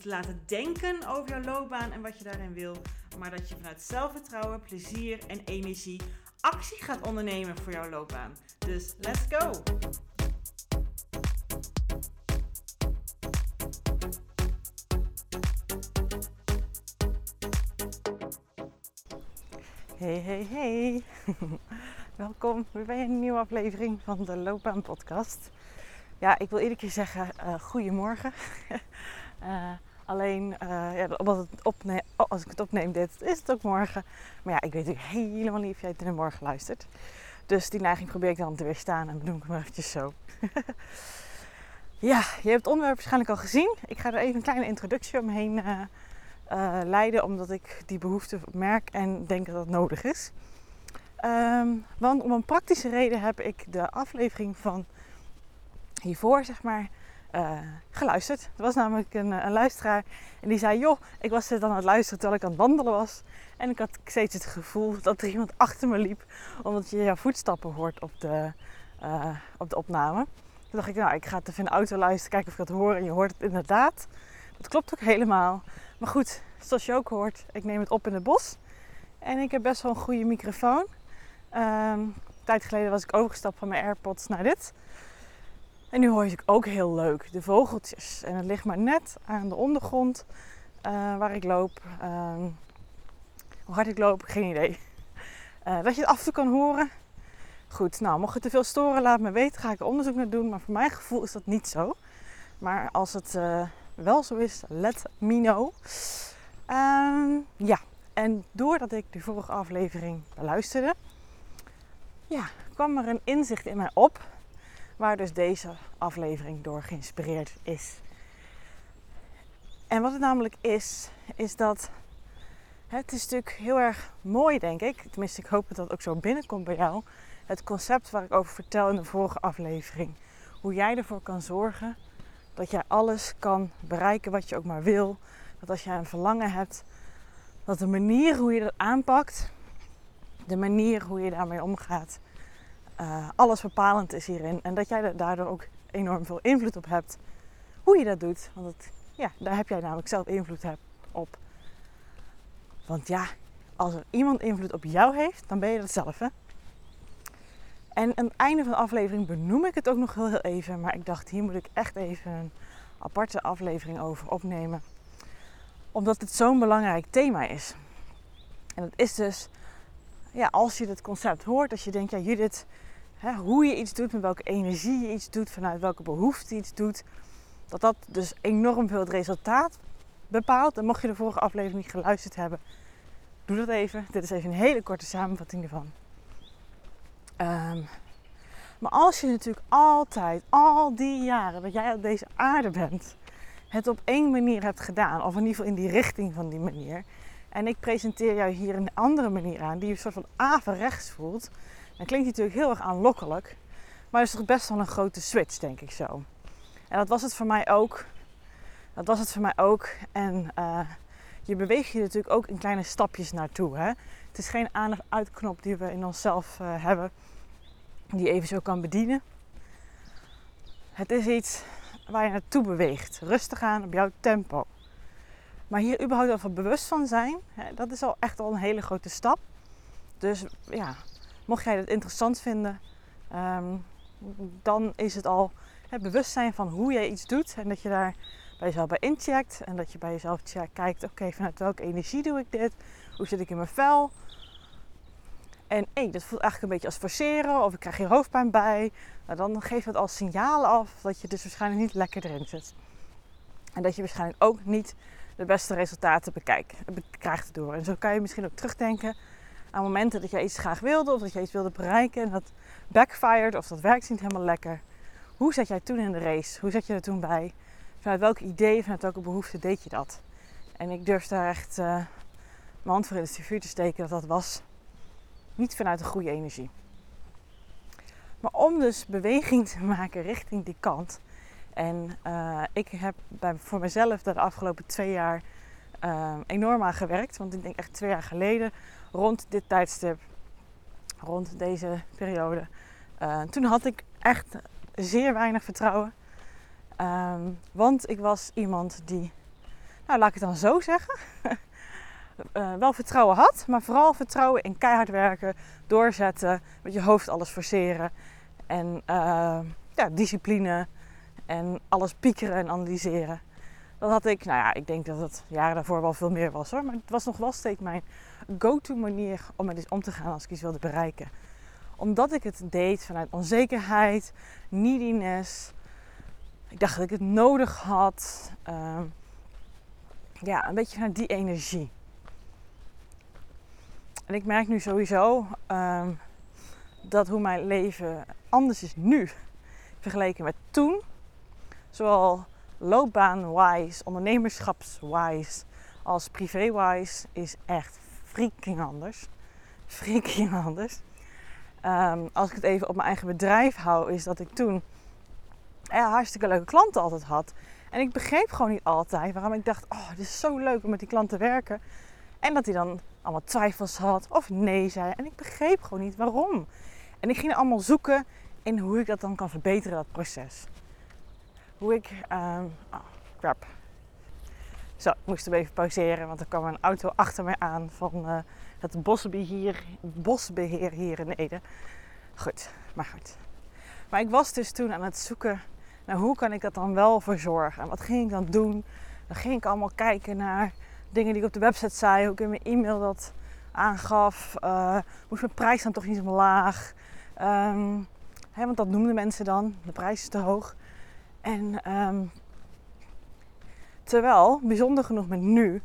te laten denken over jouw loopbaan en wat je daarin wil, maar dat je vanuit zelfvertrouwen, plezier en energie actie gaat ondernemen voor jouw loopbaan. Dus let's go! Hey, hey, hey. Welkom weer bij een nieuwe aflevering van de Loopbaan Podcast. Ja, ik wil iedere keer zeggen uh, goedemorgen. uh, alleen, uh, ja, het opne oh, als ik het opneem dit, is het ook morgen. Maar ja, ik weet natuurlijk helemaal niet of jij het in de morgen luistert. Dus die neiging probeer ik dan te weerstaan en benoem ik hem eventjes zo. ja, je hebt het onderwerp waarschijnlijk al gezien. Ik ga er even een kleine introductie omheen leiden, omdat ik die behoefte merk en denk dat dat nodig is. Um, want om een praktische reden heb ik de aflevering van hiervoor, zeg maar, uh, geluisterd. Er was namelijk een, een, luisteraar en die zei: Joh, ik was dan aan het luisteren terwijl ik aan het wandelen was. En ik had steeds het gevoel dat er iemand achter me liep, omdat je jouw voetstappen hoort op de, uh, op de opname. Toen dacht ik: Nou, ik ga het even in de auto luisteren, kijken of ik het hoor. En je hoort het inderdaad. Dat klopt ook helemaal. Maar goed, zoals je ook hoort, ik neem het op in het bos. En ik heb best wel een goede microfoon. Um, een tijd geleden was ik overgestapt van mijn AirPods naar dit. En nu hoor ik ook heel leuk de vogeltjes. En het ligt maar net aan de ondergrond uh, waar ik loop. Um, hoe hard ik loop, geen idee. Uh, dat je het af en toe kan horen. Goed, nou, mocht het te veel storen, laat me weten. Ga ik er onderzoek naar doen. Maar voor mijn gevoel is dat niet zo. Maar als het uh, wel zo is, let me know. Um, ja, en doordat ik de vorige aflevering beluisterde, ja, kwam er een inzicht in mij op waar dus deze aflevering door geïnspireerd is. En wat het namelijk is, is dat het is natuurlijk heel erg mooi, denk ik. Tenminste, ik hoop dat dat ook zo binnenkomt bij jou. Het concept waar ik over vertel in de vorige aflevering. Hoe jij ervoor kan zorgen dat jij alles kan bereiken wat je ook maar wil. Dat als jij een verlangen hebt, dat de manier hoe je dat aanpakt, de manier hoe je daarmee omgaat, uh, alles bepalend is hierin. En dat jij daardoor ook enorm veel invloed op hebt hoe je dat doet. Want het, ja, daar heb jij namelijk zelf invloed op. Want ja, als er iemand invloed op jou heeft, dan ben je dat zelf. Hè? En aan het einde van de aflevering benoem ik het ook nog heel, heel even. Maar ik dacht, hier moet ik echt even een aparte aflevering over opnemen. Omdat het zo'n belangrijk thema is. En dat is dus ja, als je het concept hoort, als je denkt, ja Judith, hè, hoe je iets doet, met welke energie je iets doet, vanuit welke behoefte je iets doet, dat dat dus enorm veel het resultaat bepaalt. En mocht je de vorige aflevering niet geluisterd hebben, doe dat even. Dit is even een hele korte samenvatting ervan. Um, maar als je natuurlijk altijd, al die jaren dat jij op deze aarde bent, het op één manier hebt gedaan, of in ieder geval in die richting van die manier, en ik presenteer jou hier een andere manier aan, die je een soort van averechts voelt. Dan klinkt natuurlijk heel erg aanlokkelijk. Maar is toch best wel een grote switch, denk ik zo. En dat was het voor mij ook. Dat was het voor mij ook. En uh, je beweegt je natuurlijk ook in kleine stapjes naartoe. Hè? Het is geen aan- of uitknop die we in onszelf uh, hebben, die even zo kan bedienen. Het is iets waar je naartoe beweegt. Rustig aan op jouw tempo. Maar hier überhaupt over bewust van zijn, hè, dat is al echt al een hele grote stap. Dus ja, mocht jij het interessant vinden, um, dan is het al het bewustzijn van hoe jij iets doet. En dat je daar bij jezelf bij incheckt. En dat je bij jezelf kijkt, oké, vanuit welke energie doe ik dit? Hoe zit ik in mijn vel? En hey, dat voelt eigenlijk een beetje als forceren of ik krijg hier hoofdpijn bij. Nou, dan geeft het al signalen af dat je dus waarschijnlijk niet lekker erin zit. En dat je waarschijnlijk ook niet de beste resultaten bekijk, krijgt door. En zo kan je misschien ook terugdenken aan momenten dat jij iets graag wilde of dat jij iets wilde bereiken en dat backfired of dat werkt niet helemaal lekker. Hoe zat jij toen in de race? Hoe zat je er toen bij? Vanuit welk idee, vanuit welke behoefte deed je dat? En ik durf daar echt uh, mijn hand voor in het vuur te steken dat dat was niet vanuit een goede energie. Maar om dus beweging te maken richting die kant. En uh, ik heb bij, voor mezelf de afgelopen twee jaar uh, enorm aan gewerkt. Want ik denk echt twee jaar geleden, rond dit tijdstip, rond deze periode. Uh, toen had ik echt zeer weinig vertrouwen. Um, want ik was iemand die, nou laat ik het dan zo zeggen, uh, wel vertrouwen had, maar vooral vertrouwen in keihard werken, doorzetten, met je hoofd alles forceren en uh, ja, discipline en alles piekeren en analyseren. Dat had ik, nou ja, ik denk dat het jaren daarvoor wel veel meer was hoor, maar het was nog wel steeds mijn go-to manier om met iets om te gaan als ik iets wilde bereiken. Omdat ik het deed vanuit onzekerheid, neediness. Ik dacht dat ik het nodig had. Uh, ja, een beetje vanuit die energie. En ik merk nu sowieso um, dat hoe mijn leven anders is nu vergeleken met toen. Zowel loopbaan-wise, ondernemerschaps-wise als privé-wise is echt freaking anders. Freaking anders. Um, als ik het even op mijn eigen bedrijf hou, is dat ik toen ja, hartstikke leuke klanten altijd had. En ik begreep gewoon niet altijd waarom ik dacht: oh, het is zo leuk om met die klant te werken. En dat hij dan allemaal twijfels had of nee zei. En ik begreep gewoon niet waarom. En ik ging allemaal zoeken in hoe ik dat dan kan verbeteren, dat proces. Hoe ik. Um, oh, crap. Zo, ik moest hem even pauzeren, want er kwam een auto achter mij aan van uh, het bosbeheer, bosbeheer hier in Ede. Goed, maar goed. Maar ik was dus toen aan het zoeken naar hoe kan ik dat dan wel verzorgen. En wat ging ik dan doen? Dan ging ik allemaal kijken naar dingen die ik op de website zei, hoe ik in mijn e-mail dat aangaf. Uh, moest mijn prijs dan toch niet zo laag? Um, hè, want dat noemden mensen dan, de prijs is te hoog. En um, terwijl, bijzonder genoeg met nu,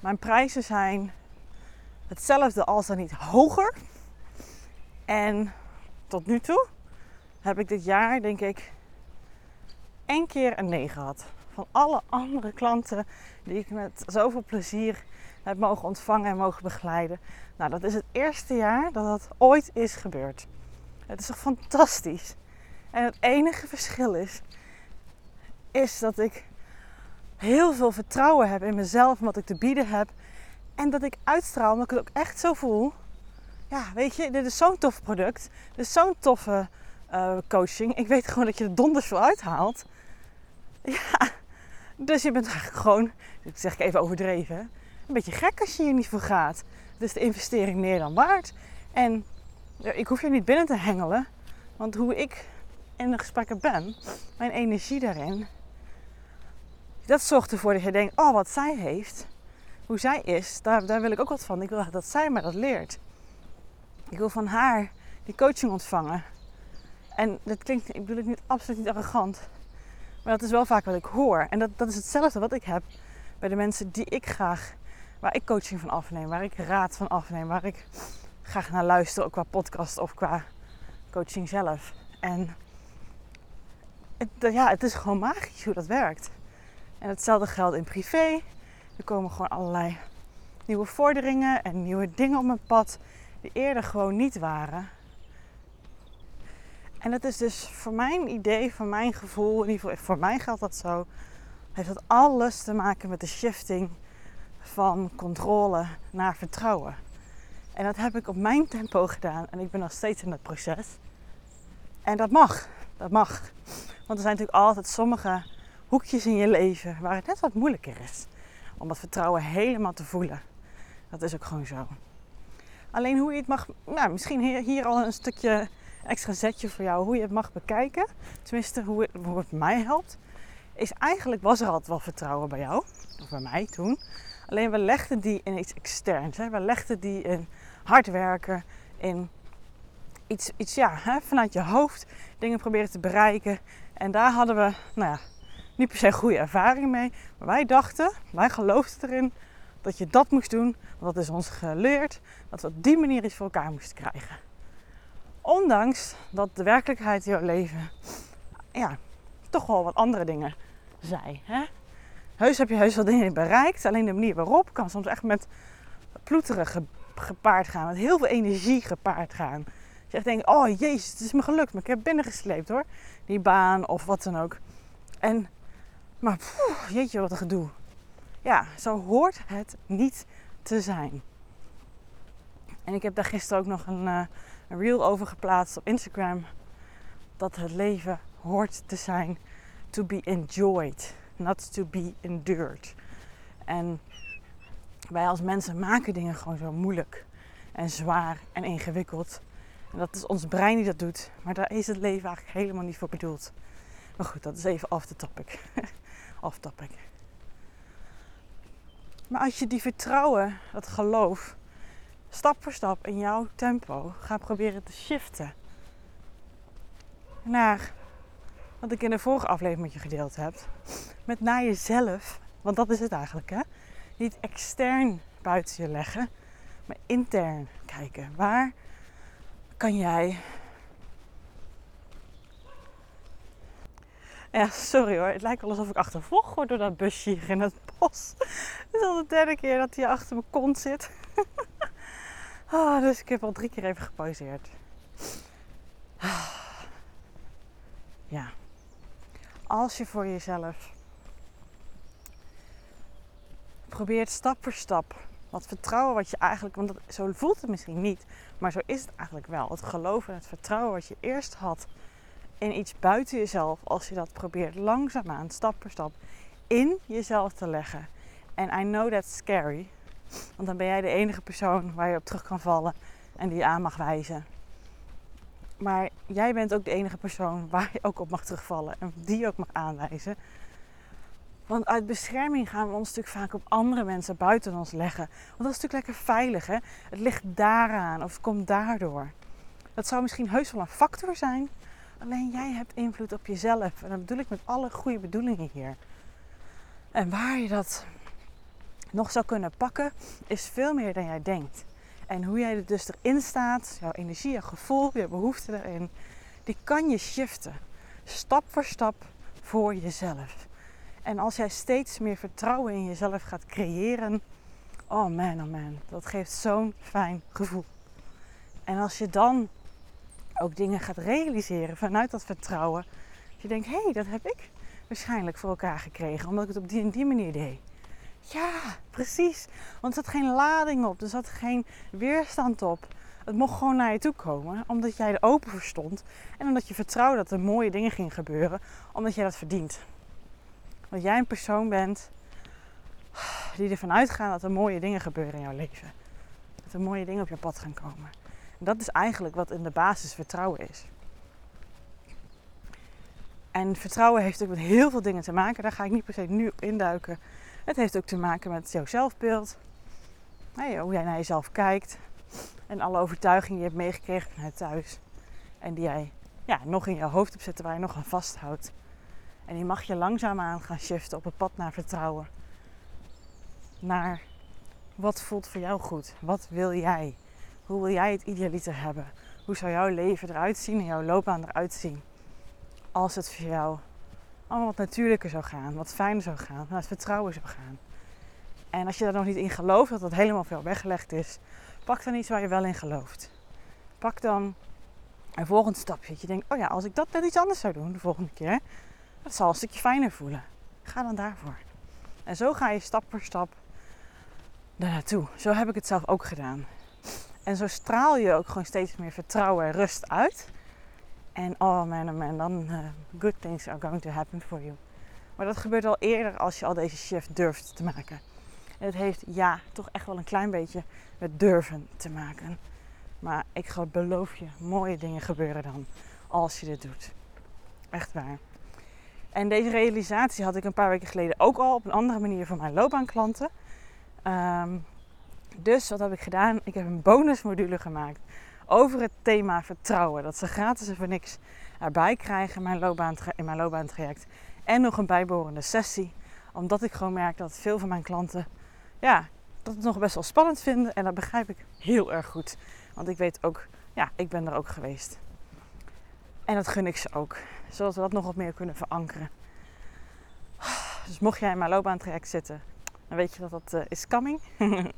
mijn prijzen zijn hetzelfde als dan niet hoger. En tot nu toe heb ik dit jaar, denk ik, één keer een nee gehad. Van alle andere klanten die ik met zoveel plezier heb mogen ontvangen en mogen begeleiden. Nou, dat is het eerste jaar dat dat ooit is gebeurd. Het is toch fantastisch. En het enige verschil is, is dat ik heel veel vertrouwen heb in mezelf wat ik te bieden heb. En dat ik uitstraal, omdat ik het ook echt zo voel. Ja, weet je, dit is zo'n tof product. Dit is zo'n toffe uh, coaching. Ik weet gewoon dat je er donders veel uithaalt. Ja, dus je bent eigenlijk gewoon, dat zeg ik even overdreven, een beetje gek als je hier niet voor gaat. Dus de investering meer dan waard. En ik hoef je niet binnen te hengelen, want hoe ik in de gesprekken ben, mijn energie daarin, dat zorgt ervoor dat je denkt, oh wat zij heeft, hoe zij is, daar, daar wil ik ook wat van. Ik wil dat zij me dat leert. Ik wil van haar die coaching ontvangen. En dat klinkt, ik bedoel het niet absoluut niet arrogant. Maar dat is wel vaak wat ik hoor. En dat, dat is hetzelfde wat ik heb bij de mensen die ik graag, waar ik coaching van afneem, waar ik raad van afneem, waar ik graag naar luister, ook qua podcast of qua coaching zelf. En het, ja, het is gewoon magisch hoe dat werkt. En hetzelfde geldt in privé. Er komen gewoon allerlei nieuwe vorderingen en nieuwe dingen op mijn pad die eerder gewoon niet waren. En dat is dus voor mijn idee, voor mijn gevoel, in ieder geval voor mij geldt dat zo, heeft dat alles te maken met de shifting van controle naar vertrouwen. En dat heb ik op mijn tempo gedaan en ik ben nog steeds in dat proces. En dat mag, dat mag. Want er zijn natuurlijk altijd sommige hoekjes in je leven waar het net wat moeilijker is om dat vertrouwen helemaal te voelen. Dat is ook gewoon zo. Alleen hoe je het mag, nou, misschien hier al een stukje extra zetje voor jou hoe je het mag bekijken. Tenminste, hoe het, hoe mij helpt. Is eigenlijk was er altijd wel vertrouwen bij jou. Of bij mij toen. Alleen we legden die in iets externs. Hè? We legden die in hard werken. In iets, iets ja, hè? vanuit je hoofd dingen proberen te bereiken. En daar hadden we, nou ja, niet per se goede ervaring mee. Maar wij dachten, wij geloofden erin dat je dat moest doen. Want dat is ons geleerd. Dat we op die manier iets voor elkaar moesten krijgen. Ondanks dat de werkelijkheid in jouw leven ja, toch wel wat andere dingen zei. Hè? Heus heb je heus wel dingen bereikt. Alleen de manier waarop kan soms echt met ploeteren gepaard gaan. Met heel veel energie gepaard gaan. Je echt denkt, oh jezus, het is me gelukt. Maar ik heb binnengesleept hoor. Die baan of wat dan ook. En, maar poeh, jeetje wat een gedoe. Ja, zo hoort het niet te zijn. En ik heb daar gisteren ook nog een, uh, een reel over geplaatst op Instagram. Dat het leven hoort te zijn to be enjoyed, not to be endured. En wij als mensen maken dingen gewoon zo moeilijk en zwaar en ingewikkeld. Dat is ons brein die dat doet. Maar daar is het leven eigenlijk helemaal niet voor bedoeld. Maar goed, dat is even off the topic. off topic. Maar als je die vertrouwen, dat geloof, stap voor stap in jouw tempo gaat proberen te shiften naar wat ik in de vorige aflevering met je gedeeld heb, met naar jezelf, want dat is het eigenlijk, hè? Niet extern buiten je leggen, maar intern kijken. Waar kan jij. Ja, sorry hoor. Het lijkt wel alsof ik achtervolgd word door dat busje hier in het bos. Het is al de derde keer dat hij achter mijn kont zit. oh, dus ik heb al drie keer even gepauzeerd. Ja. Als je voor jezelf probeert stap voor stap wat vertrouwen wat je eigenlijk, want dat, zo voelt het misschien niet, maar zo is het eigenlijk wel. Het geloof en het vertrouwen wat je eerst had in iets buiten jezelf, als je dat probeert langzaamaan, stap voor stap, in jezelf te leggen. En I know that's scary, want dan ben jij de enige persoon waar je op terug kan vallen en die je aan mag wijzen. Maar jij bent ook de enige persoon waar je ook op mag terugvallen en die je ook mag aanwijzen. Want uit bescherming gaan we ons natuurlijk vaak op andere mensen buiten ons leggen. Want dat is natuurlijk lekker veilig, hè? Het ligt daaraan of komt daardoor. Dat zou misschien heus wel een factor zijn. Alleen jij hebt invloed op jezelf. En dat bedoel ik met alle goede bedoelingen hier. En waar je dat nog zou kunnen pakken, is veel meer dan jij denkt. En hoe jij er dus erin staat, jouw energie, jouw gevoel, je behoefte erin, die kan je shiften. Stap voor stap voor jezelf. En als jij steeds meer vertrouwen in jezelf gaat creëren, oh man, oh man, dat geeft zo'n fijn gevoel. En als je dan ook dingen gaat realiseren vanuit dat vertrouwen, dat je denkt, hé, hey, dat heb ik waarschijnlijk voor elkaar gekregen, omdat ik het op die en die manier deed. Ja, precies. Want er zat geen lading op, er zat geen weerstand op. Het mocht gewoon naar je toe komen, omdat jij er open voor stond. En omdat je vertrouwde dat er mooie dingen gingen gebeuren, omdat jij dat verdient. Dat jij een persoon bent die ervan uitgaat dat er mooie dingen gebeuren in jouw leven. Dat er mooie dingen op je pad gaan komen. En dat is eigenlijk wat in de basis vertrouwen is. En vertrouwen heeft ook met heel veel dingen te maken. Daar ga ik niet per se nu induiken. Het heeft ook te maken met jouw zelfbeeld. Hoe jij naar jezelf kijkt. En alle overtuigingen die je hebt meegekregen vanuit thuis. En die jij ja, nog in je hoofd hebt zitten waar je nog aan vasthoudt. En die mag je langzaamaan gaan shiften op het pad naar vertrouwen. Naar wat voelt voor jou goed? Wat wil jij? Hoe wil jij het idealiter hebben? Hoe zou jouw leven eruit zien en jouw loopbaan eruit zien? Als het voor jou allemaal wat natuurlijker zou gaan, wat fijner zou gaan, het vertrouwen zou gaan. En als je daar nog niet in gelooft dat dat helemaal veel weggelegd is, pak dan iets waar je wel in gelooft. Pak dan een volgend stapje. Dat je denkt, oh ja, als ik dat net iets anders zou doen de volgende keer, dat zal een stukje fijner voelen. Ga dan daarvoor. En zo ga je stap voor stap daar naartoe. Zo heb ik het zelf ook gedaan. En zo straal je ook gewoon steeds meer vertrouwen en rust uit. En oh man, oh man, dan uh, good things are going to happen for you. Maar dat gebeurt al eerder als je al deze shift durft te maken. En het heeft ja, toch echt wel een klein beetje met durven te maken. Maar ik beloof je, mooie dingen gebeuren dan als je dit doet. Echt waar. En deze realisatie had ik een paar weken geleden ook al op een andere manier voor mijn loopbaanklanten. Um, dus wat heb ik gedaan? Ik heb een bonusmodule gemaakt over het thema vertrouwen. Dat ze gratis en voor niks erbij krijgen in mijn, in mijn loopbaantraject. En nog een bijbehorende sessie. Omdat ik gewoon merk dat veel van mijn klanten ja, dat het nog best wel spannend vinden. En dat begrijp ik heel erg goed. Want ik weet ook, ja, ik ben er ook geweest. En dat gun ik ze ook. Zodat we dat nog wat meer kunnen verankeren. Dus mocht jij in mijn loopbaantraject zitten, dan weet je dat dat uh, is coming.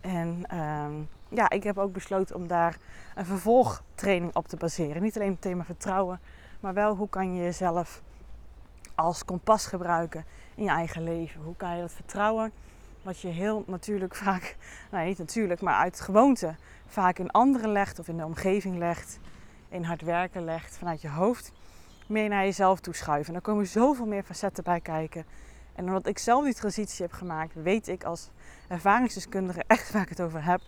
en ehm, ja, ik heb ook besloten om daar een vervolgtraining op te baseren. Niet alleen het thema vertrouwen, maar wel hoe kan je jezelf als kompas gebruiken in je eigen leven. Hoe kan je dat vertrouwen, wat je heel natuurlijk vaak, nou niet natuurlijk, maar uit gewoonte vaak in anderen legt of in de omgeving legt, in hard werken legt, vanuit je hoofd, meer naar jezelf toe schuiven. En dan komen zoveel meer facetten bij kijken. En omdat ik zelf die transitie heb gemaakt, weet ik als ervaringsdeskundige echt waar ik het over heb.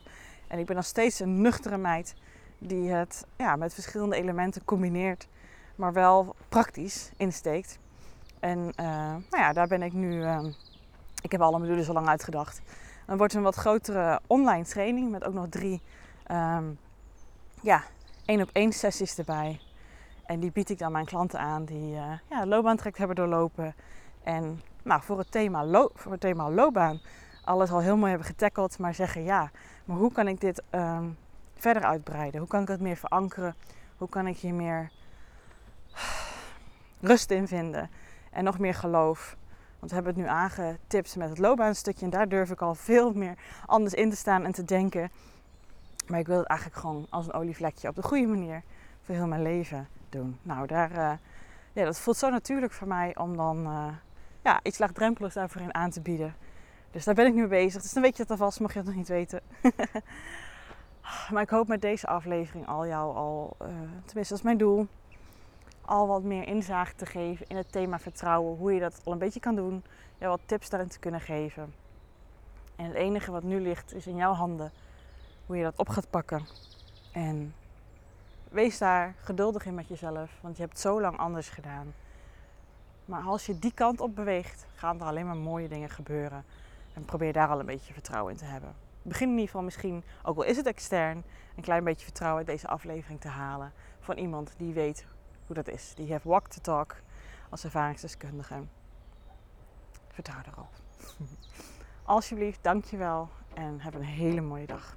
En ik ben nog steeds een nuchtere meid die het ja, met verschillende elementen combineert, maar wel praktisch insteekt. En uh, nou ja, daar ben ik nu. Uh, ik heb alle modules al lang uitgedacht. Dan wordt een wat grotere online training met ook nog drie um, ja, één op één sessies erbij. En die bied ik dan mijn klanten aan die uh, ja, hebben doorlopen. En nou, voor, het thema lo- voor het thema loopbaan alles al heel mooi hebben getackeld, maar zeggen ja, maar hoe kan ik dit um, verder uitbreiden? Hoe kan ik het meer verankeren? Hoe kan ik hier meer rust in vinden en nog meer geloof? Want we hebben het nu aangetipt met het loopbaanstukje en daar durf ik al veel meer anders in te staan en te denken. Maar ik wil het eigenlijk gewoon als een olievlekje op de goede manier voor heel mijn leven doen. Nou, daar, uh, ja, dat voelt zo natuurlijk voor mij om dan uh, ja, iets laagdrempeligs daarvoor in aan te bieden. Dus daar ben ik nu mee bezig. Dus dan weet je het alvast, mocht je het nog niet weten. maar ik hoop met deze aflevering al jou al, uh, tenminste dat is mijn doel, al wat meer inzage te geven in het thema vertrouwen. Hoe je dat al een beetje kan doen. Ja, wat tips daarin te kunnen geven. En het enige wat nu ligt is in jouw handen. Hoe je dat op gaat pakken. En wees daar geduldig in met jezelf. Want je hebt zo lang anders gedaan. Maar als je die kant op beweegt, gaan er alleen maar mooie dingen gebeuren. En probeer daar al een beetje vertrouwen in te hebben. Begin in ieder geval misschien, ook al is het extern, een klein beetje vertrouwen uit deze aflevering te halen. Van iemand die weet hoe dat is. Die heeft walk the talk als ervaringsdeskundige. Vertrouw erop. Alsjeblieft, dankjewel en heb een hele mooie dag.